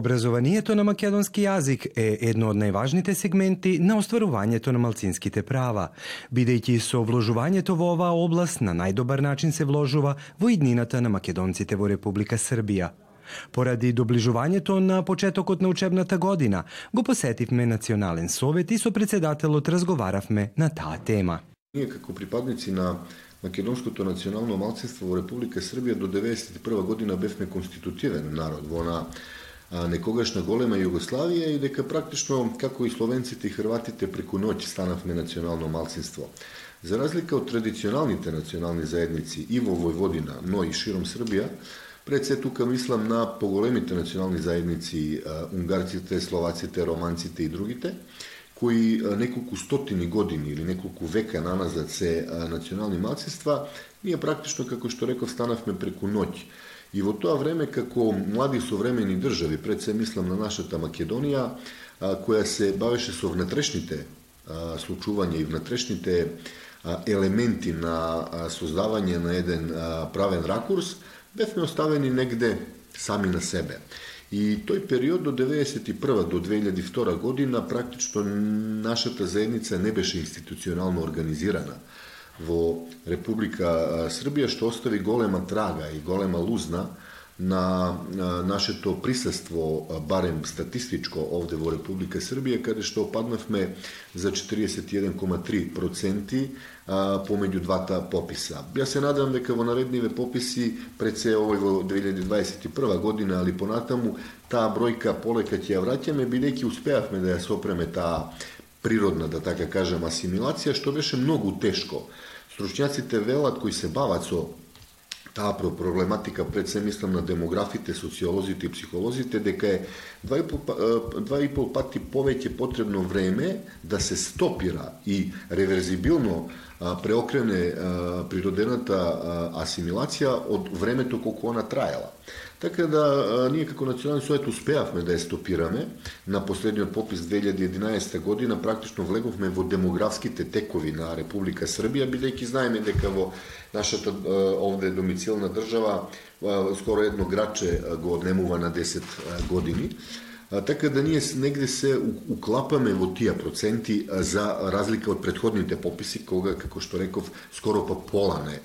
Образованието на македонски јазик е едно од најважните сегменти на остварувањето на малцинските права, бидејќи со вложувањето во оваа област на најдобар начин се вложува во иднината на македонците во Република Србија. Поради доближувањето на почетокот на учебната година, го посетивме Национален совет и со председателот разговаравме на таа тема. Ние како припадници на македонското национално малцинство во Република Србија до 91 година бевме конститутивен народ во на некогашна голема Југославија и дека практично како и словенците и хрватите преку ноќ станавме национално малцинство. За разлика од традиционалните национални заедници и во Војводина, но и широм Србија, пред се тука мислам на поголемите национални заедници, унгарците, словаците, романците и другите, кои неколку стотини години или неколку века наназад се национални малцинства, ние практично, како што реков, станавме преку ноќ. И во тоа време, како млади современи држави, пред се мислам на нашата Македонија, која се бавеше со внатрешните случувања и внатрешните елементи на создавање на еден правен ракурс, бевме оставени негде сами на себе. И тој период до 91 до 2002 година практично нашата заедница не беше институционално организирана во Република Србија, што остави голема трага и голема лузна на нашето присуство, барем статистичко, овде во Република Србија, каде што опаднавме за 41,3% помеѓу двата пописа. Ја се надам дека во наредниве пописи, пред се овој во 2021 година, али понатаму, таа бројка полека ќе ја враќаме, бидејќи успеавме да ја сопреме таа природна, да така кажем, асимилација, што беше многу тешко. Стручњаците велат кои се бават со таа проблематика пред се мислам на демографите, социолозите и психолозите дека е два и, пол, па, два и пол пати повеќе потребно време да се стопира и реверзибилно преокрене природената асимилација од времето колку она траела. Така да ние како национални совет успеавме да ја стопираме. На последниот попис 2011 година практично влеговме во демографските текови на Република Србија, бидејќи знаеме дека во нашата овде домицилна држава скоро едно граче го однемува на 10 години. Така да ние негде се уклапаме во тие проценти за разлика од предходните пописи, кога, како што реков, скоро па пола не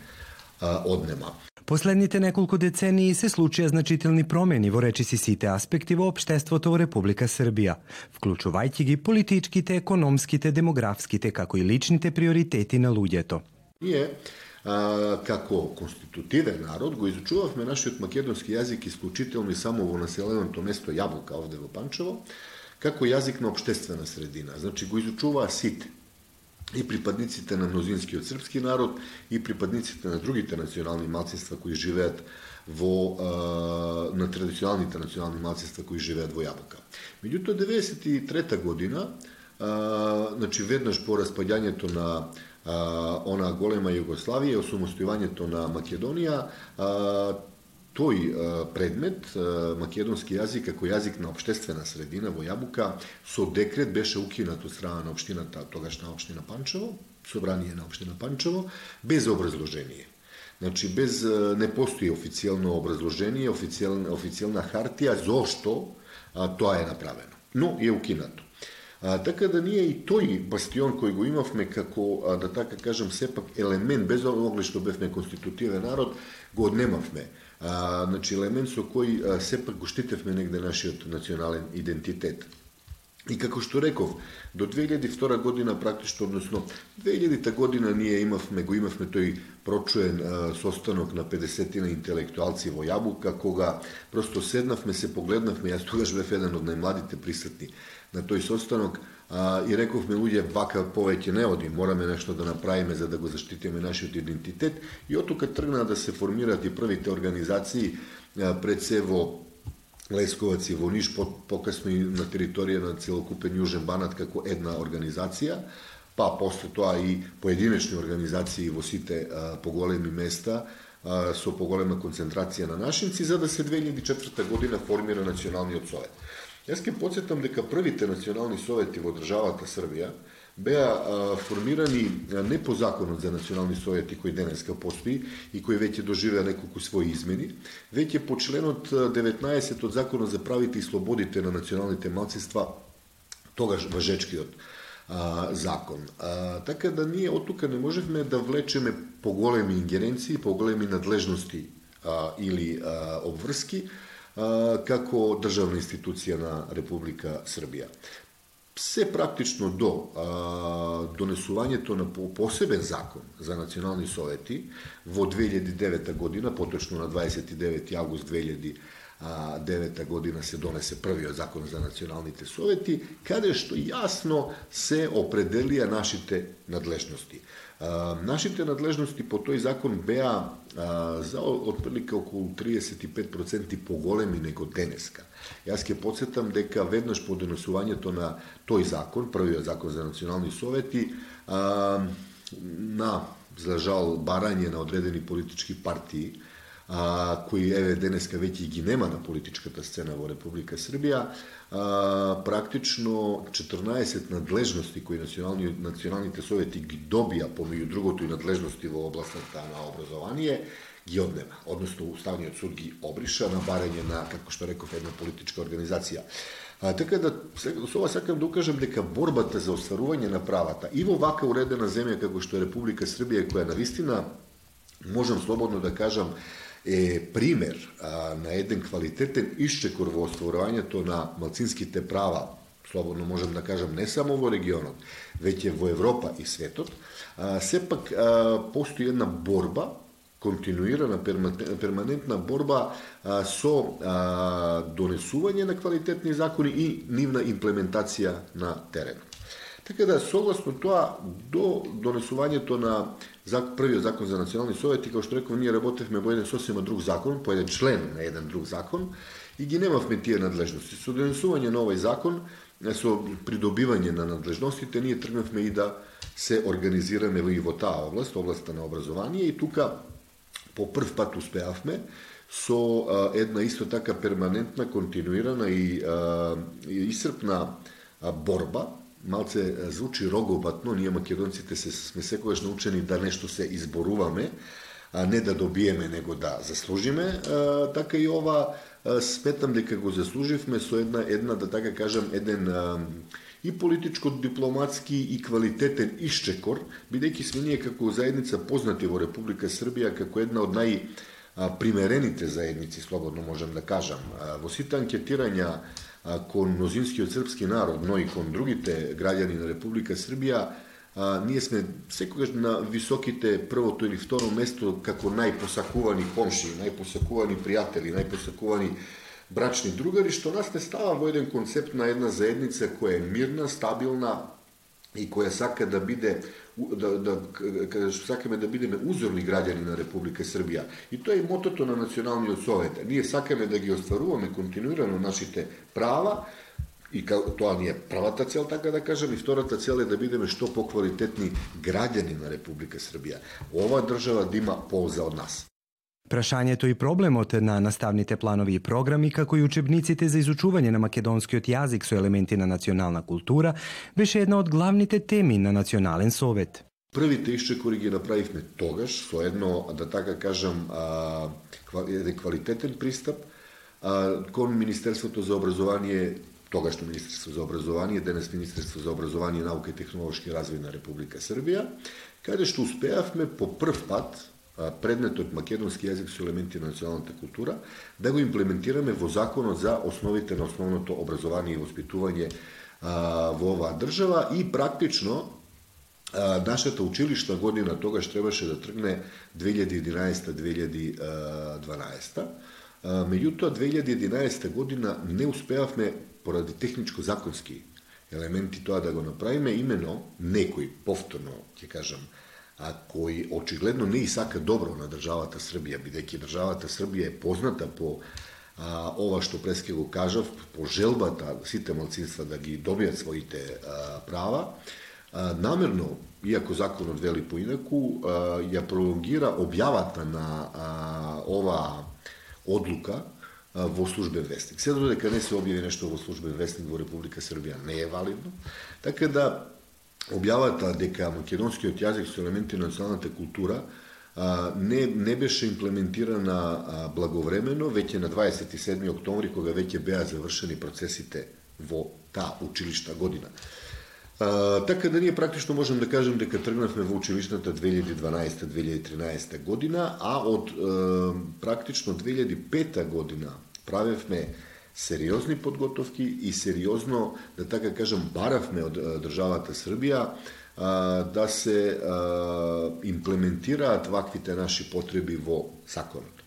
однема. Последните неколку децении се случија значителни промени во речиси сите аспекти во општеството во Република Србија, вклучувајќи ги политичките, економските, демографските, како и личните приоритети на луѓето. Ние а, како конститутивен народ го изучувавме нашиот македонски јазик исклучително и само во населеното место Јаболка овде во Панчево, како јазик на обштествена средина. Значи го изучуваа сите и припадниците на мнозинскиот српски народ и припадниците на другите национални малцинства кои живеат во а, на традиционалните национални малцинства кои живеат во Јаболка. Меѓутоа 93 година а, значи веднаш по распаѓањето на а, она голема Југославија, осамостојувањето на Македонија, а, тој а, предмет, а, македонски јазик како јазик на обштествена средина во Јабука, со декрет беше укинат од страна на општината, тогашна општина Панчево, собрание на општина Панчево, без образложение. Значи, без, не постои официјално образложение, официјална, официјална хартија зошто а, тоа е направено. Но е укинато. А, така да ние и тој бастион кој го имавме како, а, да така кажам, сепак елемент, без оглед што бевме конститутивен народ, го однемавме. А, значи, елемент со кој а, сепак го штитевме негде нашиот национален идентитет. И како што реков, до 2002 година практично, односно 2000 година ние имавме, го имавме тој прочуен а, состанок на 50 на интелектуалци во Јабука, кога просто седнавме, се погледнавме, јас тогаш бев еден од најмладите присутни на тој состанок а, и рековме луѓе вака повеќе не оди, мораме нешто да направиме за да го заштитиме нашиот идентитет и отука тргна да се формираат и првите организации а, пред се во Лесковац и во Ниш, по, покасно и на територија на целокупен Јужен Банат како една организација, па после тоа и поединечни организации во сите а, поголеми места со поголема концентрација на нашинци, за да се 2004 година формира Националниот совет. Јас ке подсетам дека првите национални совети во државата Србија беа формирани не по законот за национални совети кој денеска постои и кој веќе доживеа неколку своји измени, веќе по членот 19 од законот за правите и слободите на националните малцинства, тогаш важечкиот а, закон. А, така да ние од тука не можевме да влечеме поголеми ингеренции, поголеми надлежности а, или а, обврски како државна институција на Република Србија се практично до а, донесувањето на посебен закон за национални совети во 2009 година, поточно на 29 август 2009 година се донесе првиот закон за националните совети, каде што јасно се определија нашите надлежности. Нашите надлежности по тој закон беа за отприлика околу 35% поголеми него денеска. Јас ќе подсетам дека веднаш по донесувањето на тој закон, првиот закон за национални совети, на за жал барање на одредени политички партии, а, кои еве денеска веќе ги нема на политичката сцена во Република Србија, а, практично 14 надлежности кои национални, националните совети ги добија, помеѓу другото и надлежности во областта на образование, ги однема, односно Уставниот суд ги обриша на барање на, како што реков, една политичка организација. А, така да, со ова сакам да укажам дека борбата за остварување на правата и во вака уредена земја како што е Република Србија, која на вистина, можам слободно да кажам, е пример а, на еден квалитетен исчекор во остварувањето на малцинските права, слободно можам да кажам не само во регионот, веќе во Европа и светот, а, сепак а, постои една борба континуирана перманентна борба а, со а, донесување на квалитетни закони и нивна имплементација на терен. Така да, согласно тоа, до донесувањето на првиот закон за национални совети, како што реков, ние работевме во еден сосема друг закон, по еден член на еден друг закон, и ги немавме тие надлежности. Со донесување на овој закон, со придобивање на надлежностите, ние тргнавме и да се организираме и во таа област, областта на образование, и тука по прв пат успеавме со една исто така перманентна, континуирана и, и исрпна борба малце звучи рогобатно, ние македонците се, сме секогаш научени да нешто се изборуваме, а не да добиеме, него да заслужиме, а, така и ова а, сметам дека го заслуживме со една, една да така кажам, еден а, и политичко-дипломатски и квалитетен исчекор, бидејќи сме ние како заедница познати во Република Србија како една од нај примерените заедници, слободно можам да кажам. Во сите анкетирања кон мнозинскиот српски народ, но и кон другите граѓани на Република Србија, а, ние сме секогаш на високите првото или второ место како најпосакувани комши, најпосакувани пријатели, најпосакувани брачни другари, што нас не става во еден концепт на една заедница која е мирна, стабилна i koja saka da bide da, da, kaže, saka me da bideme uzorni građanina Republike Srbija. I to je moto to na nacionalni od Soveta. Nije saka me da gi ostvarujeme kontinuirano našite prava, i kao, to nije prva ta cel, tako da kažem, i vtora ta cel je da bideme što pokvalitetni građanina Republike Srbija. Ova država dima pouza od nas. Прашањето и проблемот на наставните планови и програми, како и учебниците за изучување на македонскиот јазик со елементи на национална култура, беше една од главните теми на Национален совет. Првите исчекори ги направивме тогаш, со едно, да така кажам, еден квалитетен пристап, кон Министерството за образование тогашно Министерство за образование, денес Министерство за образование, наука и технолошки развој на Република Србија, каде што успеавме по прв пат предметот македонски јазик со елементи на националната култура, да го имплементираме во законот за основите на основното образование и воспитување во оваа држава и практично нашата училишна година тогаш требаше да тргне 2011-2012. Меѓутоа, 2011 година не успеавме поради техничко-законски елементи тоа да го направиме, имено некој, повторно, ќе кажам, а, кој очигледно не и сака добро на државата Србија, бидејќи државата Србија е позната по а, ова што преске го кажав, по желбата сите малцинства да ги добијат своите а, права, а, намерно, иако законот вели поинаку, а, ја пролонгира објавата на а, ова одлука а, во службен вестник. Се додека не се објави нешто во службен вестник во Република Србија не е валидно, така да објавата дека македонскиот јазик со елементи на националната култура а, не, не беше имплементирана а, благовремено, веќе на 27. октомври, кога веќе беа завршени процесите во таа училишна година. А, така да ние практично можем да кажем дека тргнавме во училишната 2012-2013 година, а од а, практично 2005 година правевме сериозни подготовки и сериозно, да така кажам, баравме од државата Србија да се имплементираат ваквите наши потреби во законот.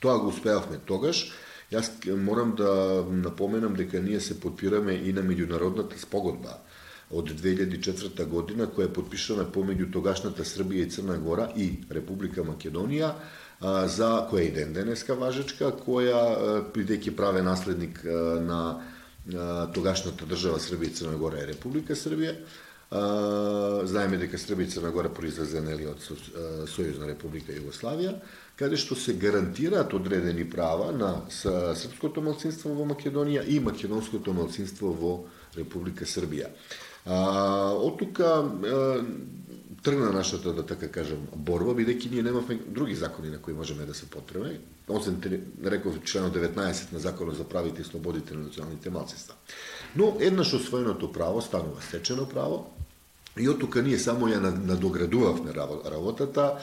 Тоа го успеавме тогаш. Јас морам да напоменам дека ние се подпираме и на меѓународната спогодба од 2004 година која е подпишана помеѓу тогашната Србија и Црна Гора и Република Македонија за која е и ден денеска важечка, која бидејќи праве наследник на тогашната држава Србија и Црна Гора е Република Србија. Знаеме дека Србија и Црна Гора произлезе нели од Сојузна Република Југославија, каде што се гарантираат одредени права на српското малцинство во Македонија и македонското малцинство во Република Србија. А, од тука тргна нашата, да така кажам, борба, бидејќи ние немавме други закони на кои можеме да се потреме. Освен, реков, членот 19 на Законот за правите и слободите на националните малцинства. Но еднаш освоеното право станува стечено право и од тука ние само ја надоградувавме работата.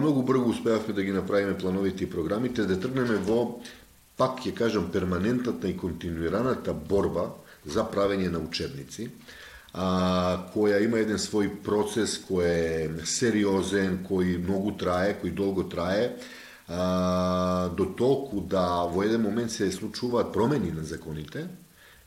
Многу брзо успеавме да ги направиме плановите и програмите, да тргнеме во, пак ќе кажам, перманентната и континуираната борба за правење на учебници а, која има еден свој процес кој е сериозен, кој многу трае, кој долго трае, а, до толку да во еден момент се случуваат промени на законите,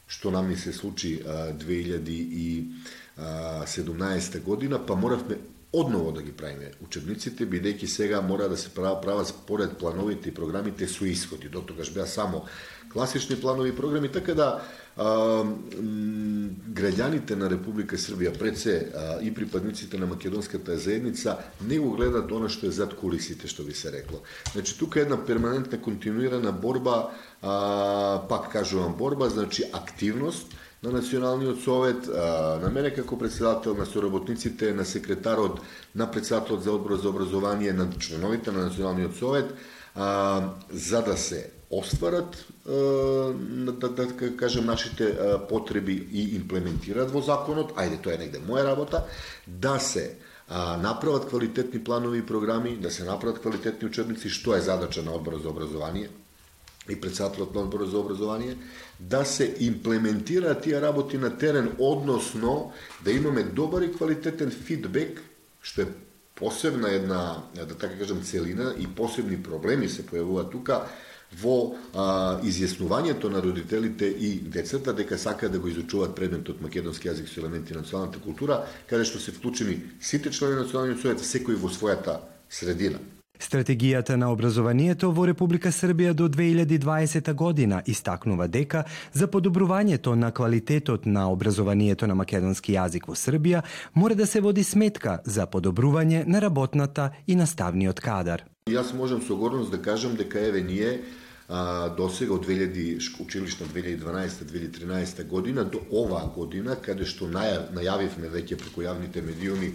што нам ни се случи а, 2017 година, па моравме одново да ги правиме учебниците, бидејќи сега мора да се прават според плановите и програмите со исходи. До тогаш беа само класични планови и програми, така да а, граѓаните на Република Србија, пред се а, и припадниците на македонската заедница, не го гледат она што е зад кулисите, што би се рекло. Значи, тука е една перманентна, континуирана борба, а, пак кажувам борба, значи активност, на Националниот совет, на мене како председател, на соработниците, на секретарот, на председателот за одбор за образование, на членовите на Националниот совет, за да се остварат да, да, да кажем нашите потреби и имплементираат во законот, ајде тоа е негде моја работа, да се а, направат квалитетни планови и програми, да се направат квалитетни учебници, што е задача на одборот за образование и председателот на одборот за образование, да се имплементираат тие работи на терен, односно да имаме добар и квалитетен фидбек, што е посебна една, да така кажем, целина и посебни проблеми се појавуваат тука, во а, изјаснувањето на родителите и децата дека сакаат да го изучуваат предметот македонски јазик со елементи на националната култура, каде што се вклучени сите члени на националниот совет, секој во својата средина. Стратегијата на образованието во Република Србија до 2020 година истакнува дека за подобрувањето на квалитетот на образованието на македонски јазик во Србија мора да се води сметка за подобрување на работната и наставниот кадар. Јас можам со горност да кажам дека еве ние а, до сега од 2000 училишна 2012-2013 година до оваа година каде што најавивме веќе преку јавните медиуми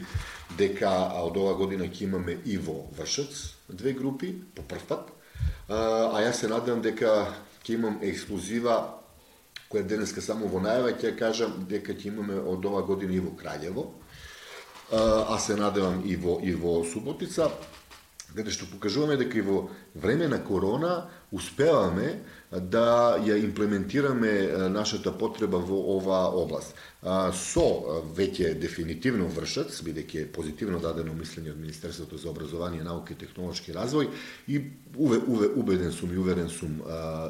дека од оваа година ќе имаме и во Вршец две групи по прв пат. А, а јас се надевам дека ќе имам ексклузива која денеска само во најава ќе кажам дека ќе имаме од оваа година и во Краљево. А, а се надевам и во и во Суботица каде што покажуваме дека и во време на корона успеваме да ја имплементираме нашата потреба во оваа област. Со веќе дефинитивно вршац, бидејќи е позитивно дадено мислење од Министерството за образование, наука и технолошки развој и уве, уве, убеден сум и уверен сум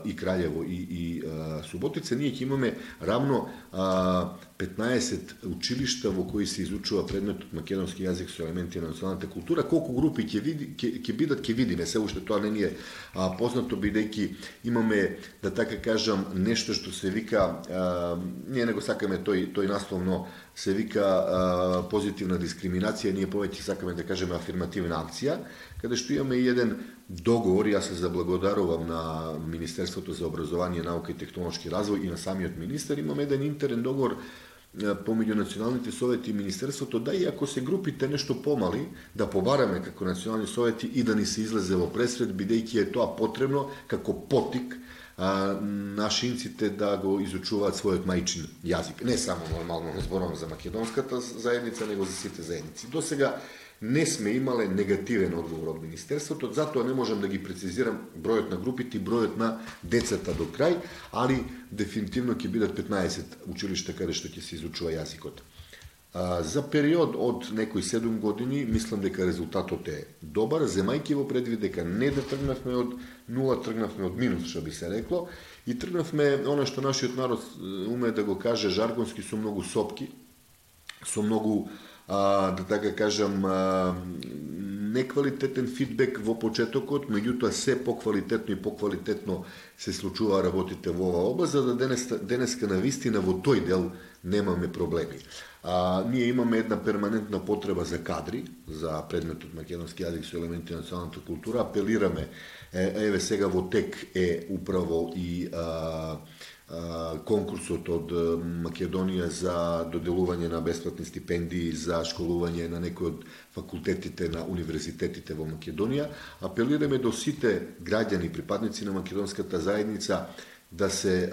и Краљево и, и Суботица, ние ќе имаме рамно 15 училишта во кои се изучува предметот македонски јазик со елементи на националната култура. Колку групи ќе види ќе, ќе бидат ќе видиме, се уште тоа не ни е познато бидејќи имаме да така кажам нешто што се вика а, ние не го сакаме тој тој насловно се вика а, позитивна дискриминација, ние повеќе сакаме да кажеме афирмативна акција, каде што имаме и еден договор, јас се заблагодарувам на Министерството за образование, наука и технолошки развој и на самиот министер, имаме еден интерен договор помеѓу националните совети и министерството, да и ако се групите нешто помали, да побараме како национални совети и да ни се излезе во пресред, бидејќи е тоа потребно како потик а, нашинците да го изучуваат својот мајчин јазик. Не само нормално не зборувам за македонската заедница, него за сите заедници. До сега не сме имале негативен одговор од Министерството, затоа не можам да ги прецизирам бројот на групите и бројот на децата до крај, али дефинитивно ќе бидат 15 училишта каде што ќе се изучува јазикот. А, за период од некои 7 години, мислам дека резултатот е добар, земајќи во предвид дека не да тргнавме од нула, тргнавме од минус, што би се рекло, и тргнавме оно што нашиот народ уме да го каже жаргонски со многу сопки, со многу а, да така кажам, а, неквалитетен фидбек во почетокот, меѓутоа се поквалитетно и поквалитетно се случува работите во оваа област, за да денес, денеска на вистина во тој дел немаме проблеми. А, ние имаме една перманентна потреба за кадри, за предметот македонски јазик со елементи на националната култура. Апелираме, е, еве сега во тек е управо и а, конкурсот од Македонија за доделување на бесплатни стипендии за школување на некои од факултетите на универзитетите во Македонија. Апелираме до сите граѓани, припадници на македонската заедница, да се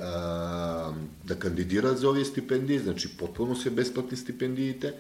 да кандидираат за овие стипендии, значи потполно се бесплатни стипендиите,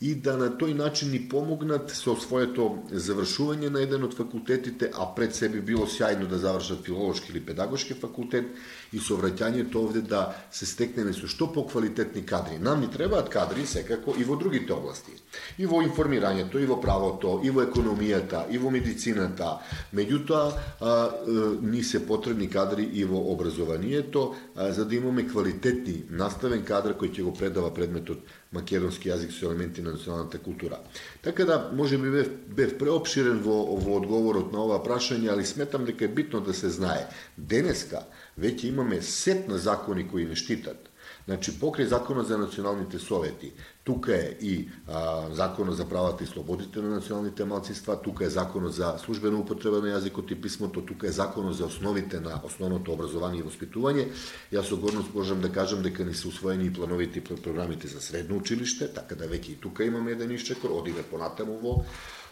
и да на тој начин ни помогнат со своето завршување на еден од факултетите, а пред себе било сјајно да завршат филолошки или педагошки факултет и со враќањето овде да се стекнеме со што поквалитетни кадри. Нам ни требаат кадри секако и во другите области. И во информирањето, и во правото, и во економијата, и во медицината. Меѓутоа, ни се потребни кадри и во образованието, за да имаме квалитетни наставен кадар кој ќе го предава предметот македонски јазик со елементи на националната култура. Така да, може би бев, бев преопширен во, во одговорот на ова прашање, али сметам дека е битно да се знае. Денеска веќе имаме сет на закони кои не штитат. Значи, покрај Законот за националните совети, тука е и а, Законот за правата и слободите на националните малцинства, тука е Законот за службена употреба на јазикот и писмото, тука е Законот за основите на основното образование и воспитување. Јас со горност можам да кажам дека не се усвоени и плановите и програмите за средно училиште, така да веќе и тука имаме еден исчекор, одиме понатаму во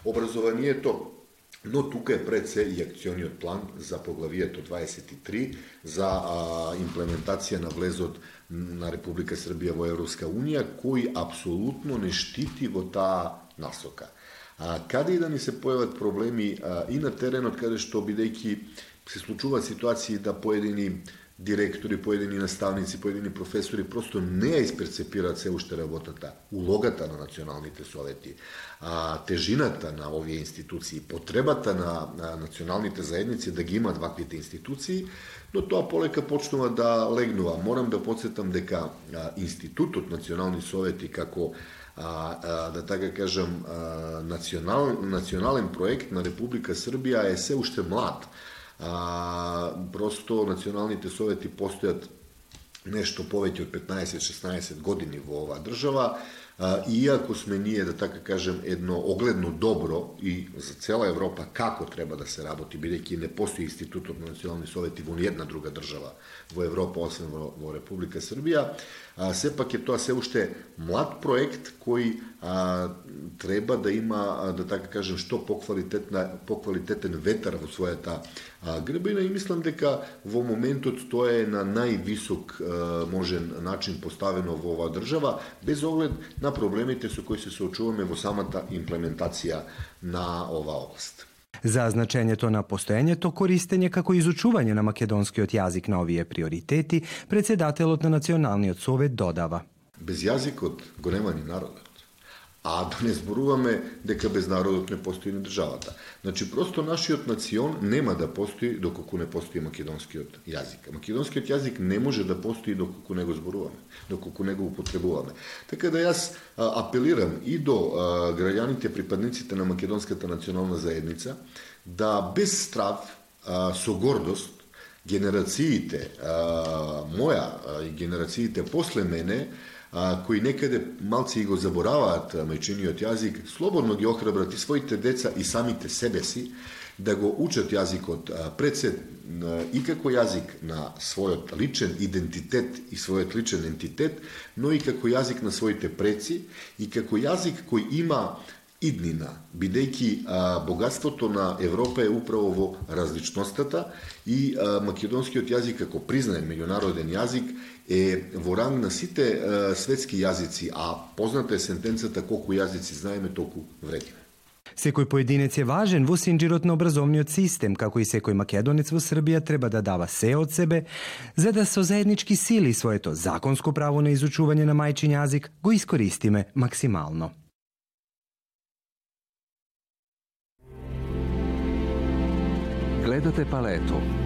образованието. Но тука е пред се и акциониот план за поглавието 23 за а, имплементација на влезот на Република Србија во Европска Унија, кој апсолутно не штити во таа насока. А, каде и да ни се појават проблеми а, и на теренот, каде што бидејќи се случуваат ситуации да поедини директори, поедини наставници, поедини професори просто не ја исперцепираат се уште работата, улогата на националните совети, а, тежината на овие институции, потребата на, на националните заедници да ги имаат ваквите институции, но тоа полека почнува да легнува. Морам да подсетам дека а, институтот национални совети како а, а, да така кажам а, национал, национален проект на Република Србија е се уште млад a, prosto nacionalni te soveti postojat nešto poveći od 15-16 godini u ova država, a, iako sme nije, da tako kažem, jedno ogledno dobro i za cela Evropa kako treba da se raboti, bideki ne postoji institut od nacionalni soveti, on jedna druga država u Evropa, osim vo Republika Srbija, а, сепак е тоа се уште млад проект кој а, треба да има, да така кажем, што поквалитетна, поквалитетен ветер во својата а, грбина и мислам дека во моментот тоа е на највисок а, можен начин поставено во оваа држава, без оглед на проблемите со кои се соочуваме во самата имплементација на оваа област. За значењето на постоењето користење како изучување на македонскиот јазик на овие приоритети, председателот на Националниот совет додава. Без јазикот го нема ни народот. А да не зборуваме дека без народот не постои ни државата. Значи, просто нашиот национ нема да постои доколку не постои македонскиот јазик. Македонскиот јазик не може да постои доколку не го зборуваме, доколку не го употребуваме. Така да јас апелирам и до граѓаните, припадниците на македонската национална заедница, да без страв, со гордост, генерациите, моја и генерациите после мене, а, кои некаде малци го забораваат мајчиниот јазик, слободно ги охрабрат и своите деца и самите себе си, да го учат јазикот пред се и како јазик на својот личен идентитет и својот личен ентитет, но и како јазик на своите преци и како јазик кој има иднина, бидејќи а, богатството на Европа е управо во различностата и а, македонскиот јазик како признаен меѓународен јазик е во ранг на сите а, светски јазици, а позната е сентенцата колку јазици знаеме, толку вредиме. Секој поединец е важен во синџирот на образовниот систем, како и секој македонец во Србија треба да дава се од себе, за да со заеднички сили своето законско право на изучување на мајчин јазик го искористиме максимално. Gledate paletu.